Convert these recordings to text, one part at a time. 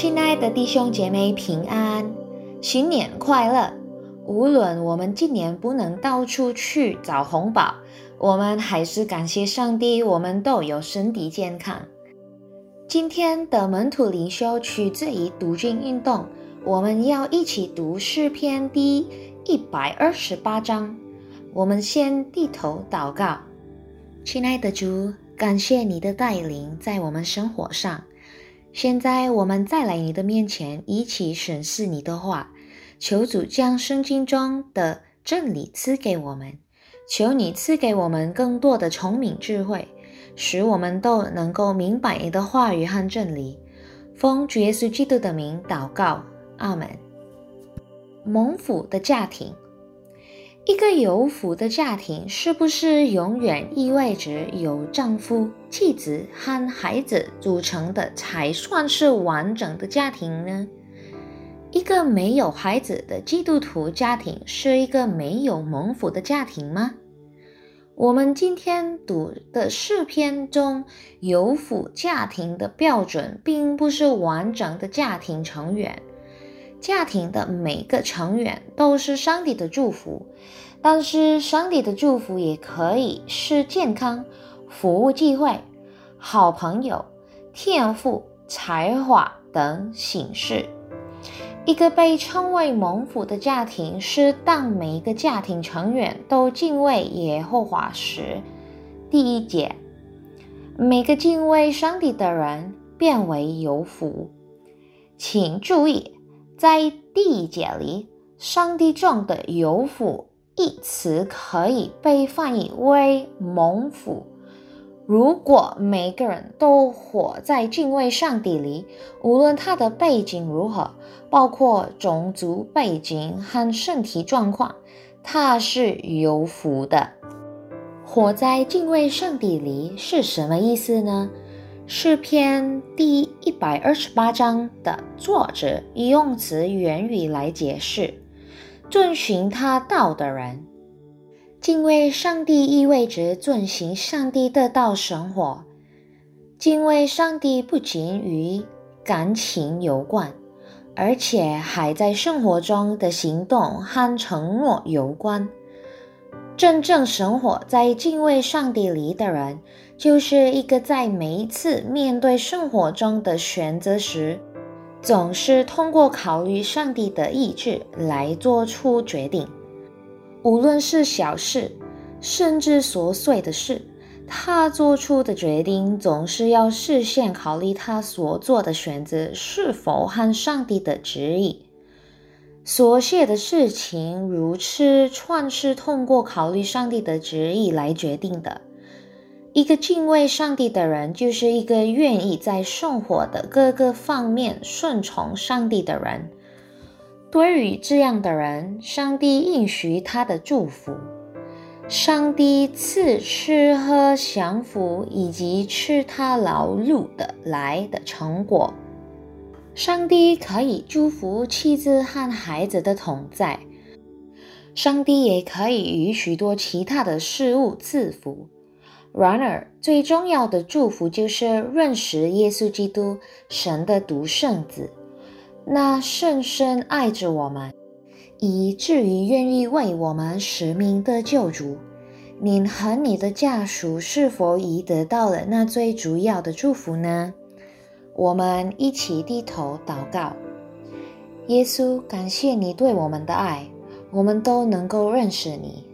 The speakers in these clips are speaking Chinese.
亲爱的弟兄姐妹平安，新年快乐！无论我们今年不能到处去找红宝，我们还是感谢上帝，我们都有身体健康。今天的门徒灵修取自于读经运动，我们要一起读诗篇第一百二十八章。我们先低头祷告，亲爱的主，感谢你的带领在我们生活上。现在我们再来你的面前，一起审视你的话。求主将圣经中的真理赐给我们，求你赐给我们更多的聪明智慧，使我们都能够明白你的话语和真理。奉耶稣基督的名祷告，阿门。蒙福的家庭。一个有福的家庭，是不是永远意味着有丈夫、妻子和孩子组成的才算是完整的家庭呢？一个没有孩子的基督徒家庭，是一个没有蒙福的家庭吗？我们今天读的诗篇中有福家庭的标准，并不是完整的家庭成员。家庭的每个成员都是上帝的祝福，但是上帝的祝福也可以是健康、服务机会、好朋友、天赋、才华等形式。一个被称为蒙福的家庭，是当每一个家庭成员都敬畏耶和华时。第一节，每个敬畏上帝的人变为有福。请注意。在第一节里，“上帝中的有福”一词可以被翻译为“蒙福”。如果每个人都活在敬畏上帝里，无论他的背景如何，包括种族背景和身体状况，他是有福的。活在敬畏上帝里是什么意思呢？诗篇第一百二十八章的作者以用词原语来解释：遵循他道的人，敬畏上帝意味着遵循上帝的道生活。敬畏上帝不仅与感情有关，而且还在生活中的行动和承诺有关。真正生活在敬畏上帝里的人，就是一个在每一次面对生活中的选择时，总是通过考虑上帝的意志来做出决定。无论是小事，甚至琐碎的事，他做出的决定总是要事先考虑他所做的选择是否和上帝的旨意。所写的事情如此，全是通过考虑上帝的旨意来决定的。一个敬畏上帝的人，就是一个愿意在生活的各个方面顺从上帝的人。对于这样的人，上帝应许他的祝福，上帝赐吃喝享福，以及吃他劳碌的来的成果。上帝可以祝福妻子和孩子的同在，上帝也可以与许多其他的事物赐福。然而，最重要的祝福就是认识耶稣基督，神的独生子，那深深爱着我们，以至于愿意为我们使命的救主。您和你的家属是否已得到了那最主要的祝福呢？我们一起低头祷告，耶稣，感谢你对我们的爱，我们都能够认识你。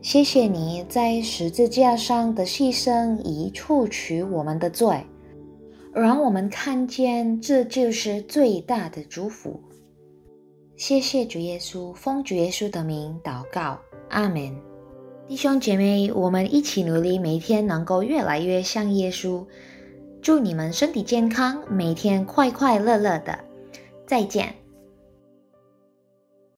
谢谢你在十字架上的牺牲，以除去我们的罪，让我们看见这就是最大的祝福。谢谢主耶稣，奉主耶稣的名祷告，阿门。弟兄姐妹，我们一起努力，每天能够越来越像耶稣。祝你们身体健康，每天快快乐乐的。再见。